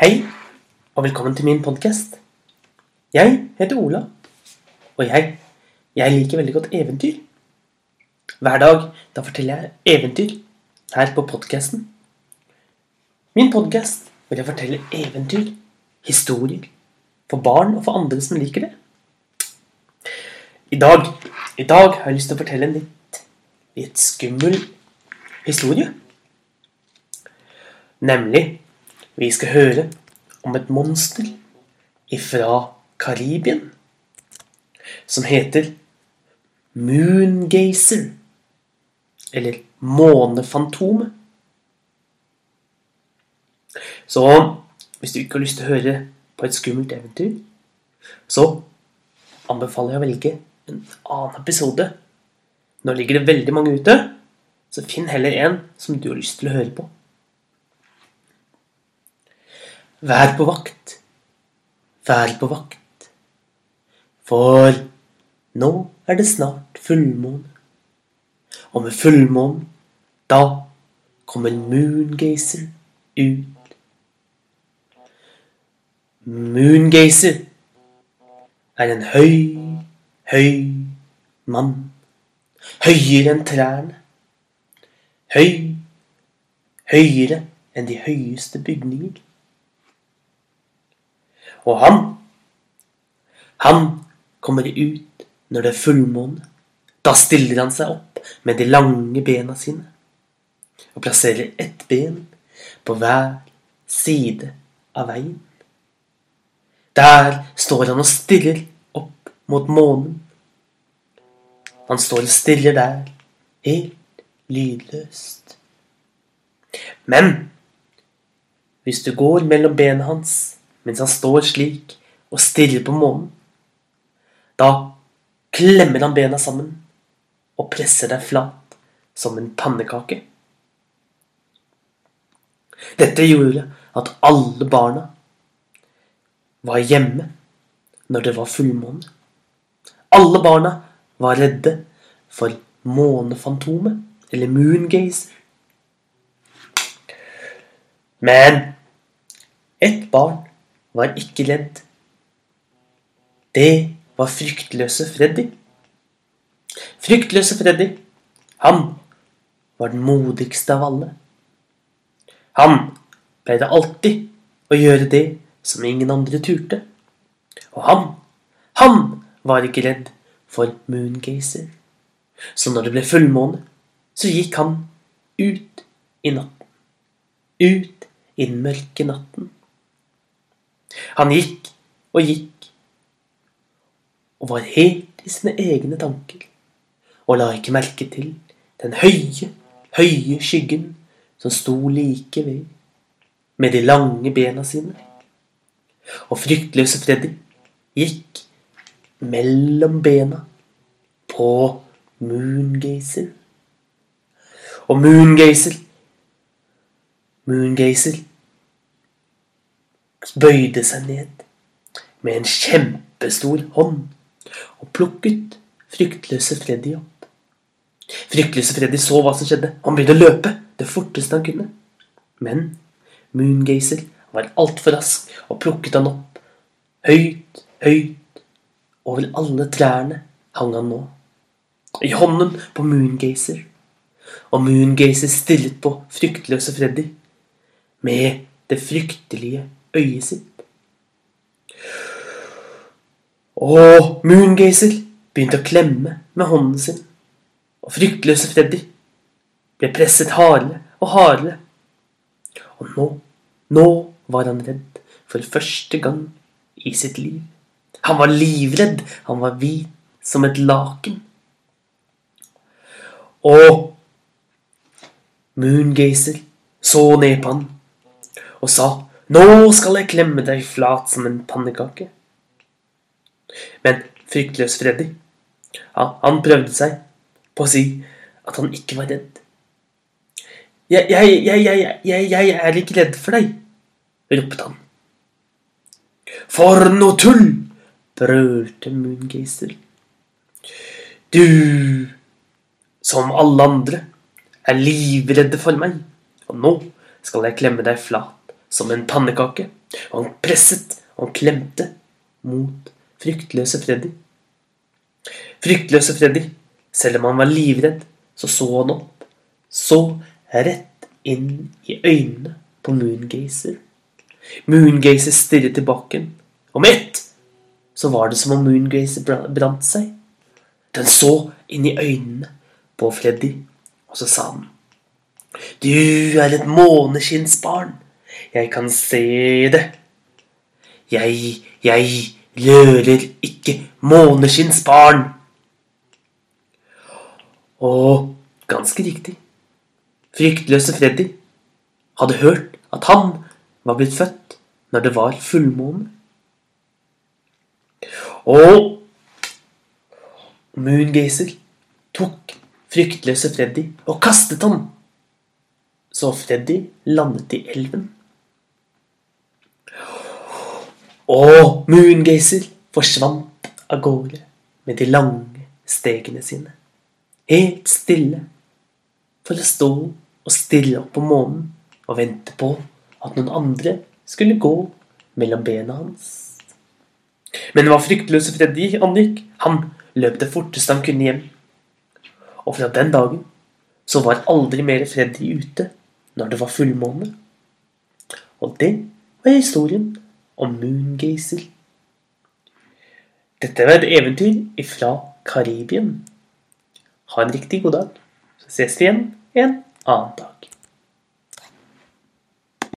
Hei, og velkommen til min podkast. Jeg heter Ola, og jeg, jeg liker veldig godt eventyr. Hver dag da forteller jeg eventyr her på podkasten. Min podkast vil jeg fortelle eventyr, historier, for barn og for andre som liker det. I dag, i dag har jeg lyst til å fortelle en litt, litt skummel historie. Nemlig vi skal høre om et monster ifra Karibien som heter Moongazer. Eller Månefantomet. Så hvis du ikke har lyst til å høre på et skummelt eventyr, så anbefaler jeg å velge en annen episode. Nå ligger det veldig mange ute, så finn heller en som du har lyst til å høre på. Vær på vakt, vær på vakt, for nå er det snart fullmåne. Og med fullmånen, da kommer Moongazer ut. Moongazer er en høy, høy mann. Høyere enn trærne. Høy, høyere enn de høyeste bygninger. Og han, han kommer ut når det er fullmåne. Da stiller han seg opp med de lange bena sine og plasserer ett ben på hver side av veien. Der står han og stirrer opp mot månen. Han står og stirrer der, helt lydløst. Men hvis du går mellom bena hans mens han står slik og stirrer på månen, da klemmer han bena sammen og presser deg flat som en pannekake. Dette gjorde at alle barna var hjemme når det var fullmåne. Alle barna var redde for månefantomet, eller moongazer. Men ett barn var ikke redd. Det var fryktløse Freddy. Fryktløse Freddy, han var den modigste av alle. Han pleide alltid å gjøre det som ingen andre turte. Og han, han var ikke redd for Moongazer. Så når det ble fullmåne, så gikk han ut i natten. Ut i den mørke natten. Han gikk og gikk og var helt i sine egne tanker og la ikke merke til den høye, høye skyggen som sto like ved, med de lange bena sine. Og fryktløse Freddy gikk mellom bena på Moongazer. Og Moongazer Moongazer bøyde seg ned med en kjempestor hånd og plukket fryktløse Freddy opp. Fryktløse Freddy så hva som skjedde. Han begynte å løpe det forteste han kunne. Men Moongazer var altfor rask og plukket han opp. Høyt, høyt over alle trærne hang han nå. I hånden på Moongazer. Og Moongazer stirret på fryktløse Freddy med det fryktelige øyet sitt. Og Moongazer begynte å klemme med hånden sin, og fryktløse Freddy ble presset hardere og hardere. Og nå, nå var han redd for første gang i sitt liv. Han var livredd. Han var hvit som et laken. Og Moongazer så ned på han og sa nå skal jeg klemme deg flat som en pannekake. Men fryktløs Freddy, han, prøvde seg på å si at han ikke var redd. Jeg, jeg, jeg, jeg, er ikke redd for deg, ropte han. For noe tull! brølte Moongazer. Du, som alle andre, er livredde for meg, og nå skal jeg klemme deg flat som en pannekake, og han presset og han klemte mot fryktløse Freddy. Fryktløse Freddy, selv om han var livredd, så så han opp, så rett inn i øynene på Moongazer. Moongazer stirret til bakken, og med ett så var det som om Moongazer brant seg. Den så inn i øynene på Freddy, og så sa han Du er et måneskinnsbarn. Jeg kan se det. Jeg, jeg rører ikke måneskinnsbarn. Og ganske riktig. Fryktløse Freddy hadde hørt at han var blitt født når det var fullmåne. Og Moongazer tok fryktløse Freddy og kastet ham. Så Freddy landet i elven. Og Moongazer forsvant av gårde med de lange stegene sine. Helt stille. For å stå og stirre opp på månen og vente på at noen andre skulle gå mellom bena hans. Men hva fryktløse Freddy angikk, han løp det forteste han kunne hjem. Og fra den dagen så var aldri mer Freddy ute når det var fullmåne. Og det var historien om Moongazer. Dette var et eventyr ifra Karibien. Ha en riktig god dag, så ses vi igjen en annen dag.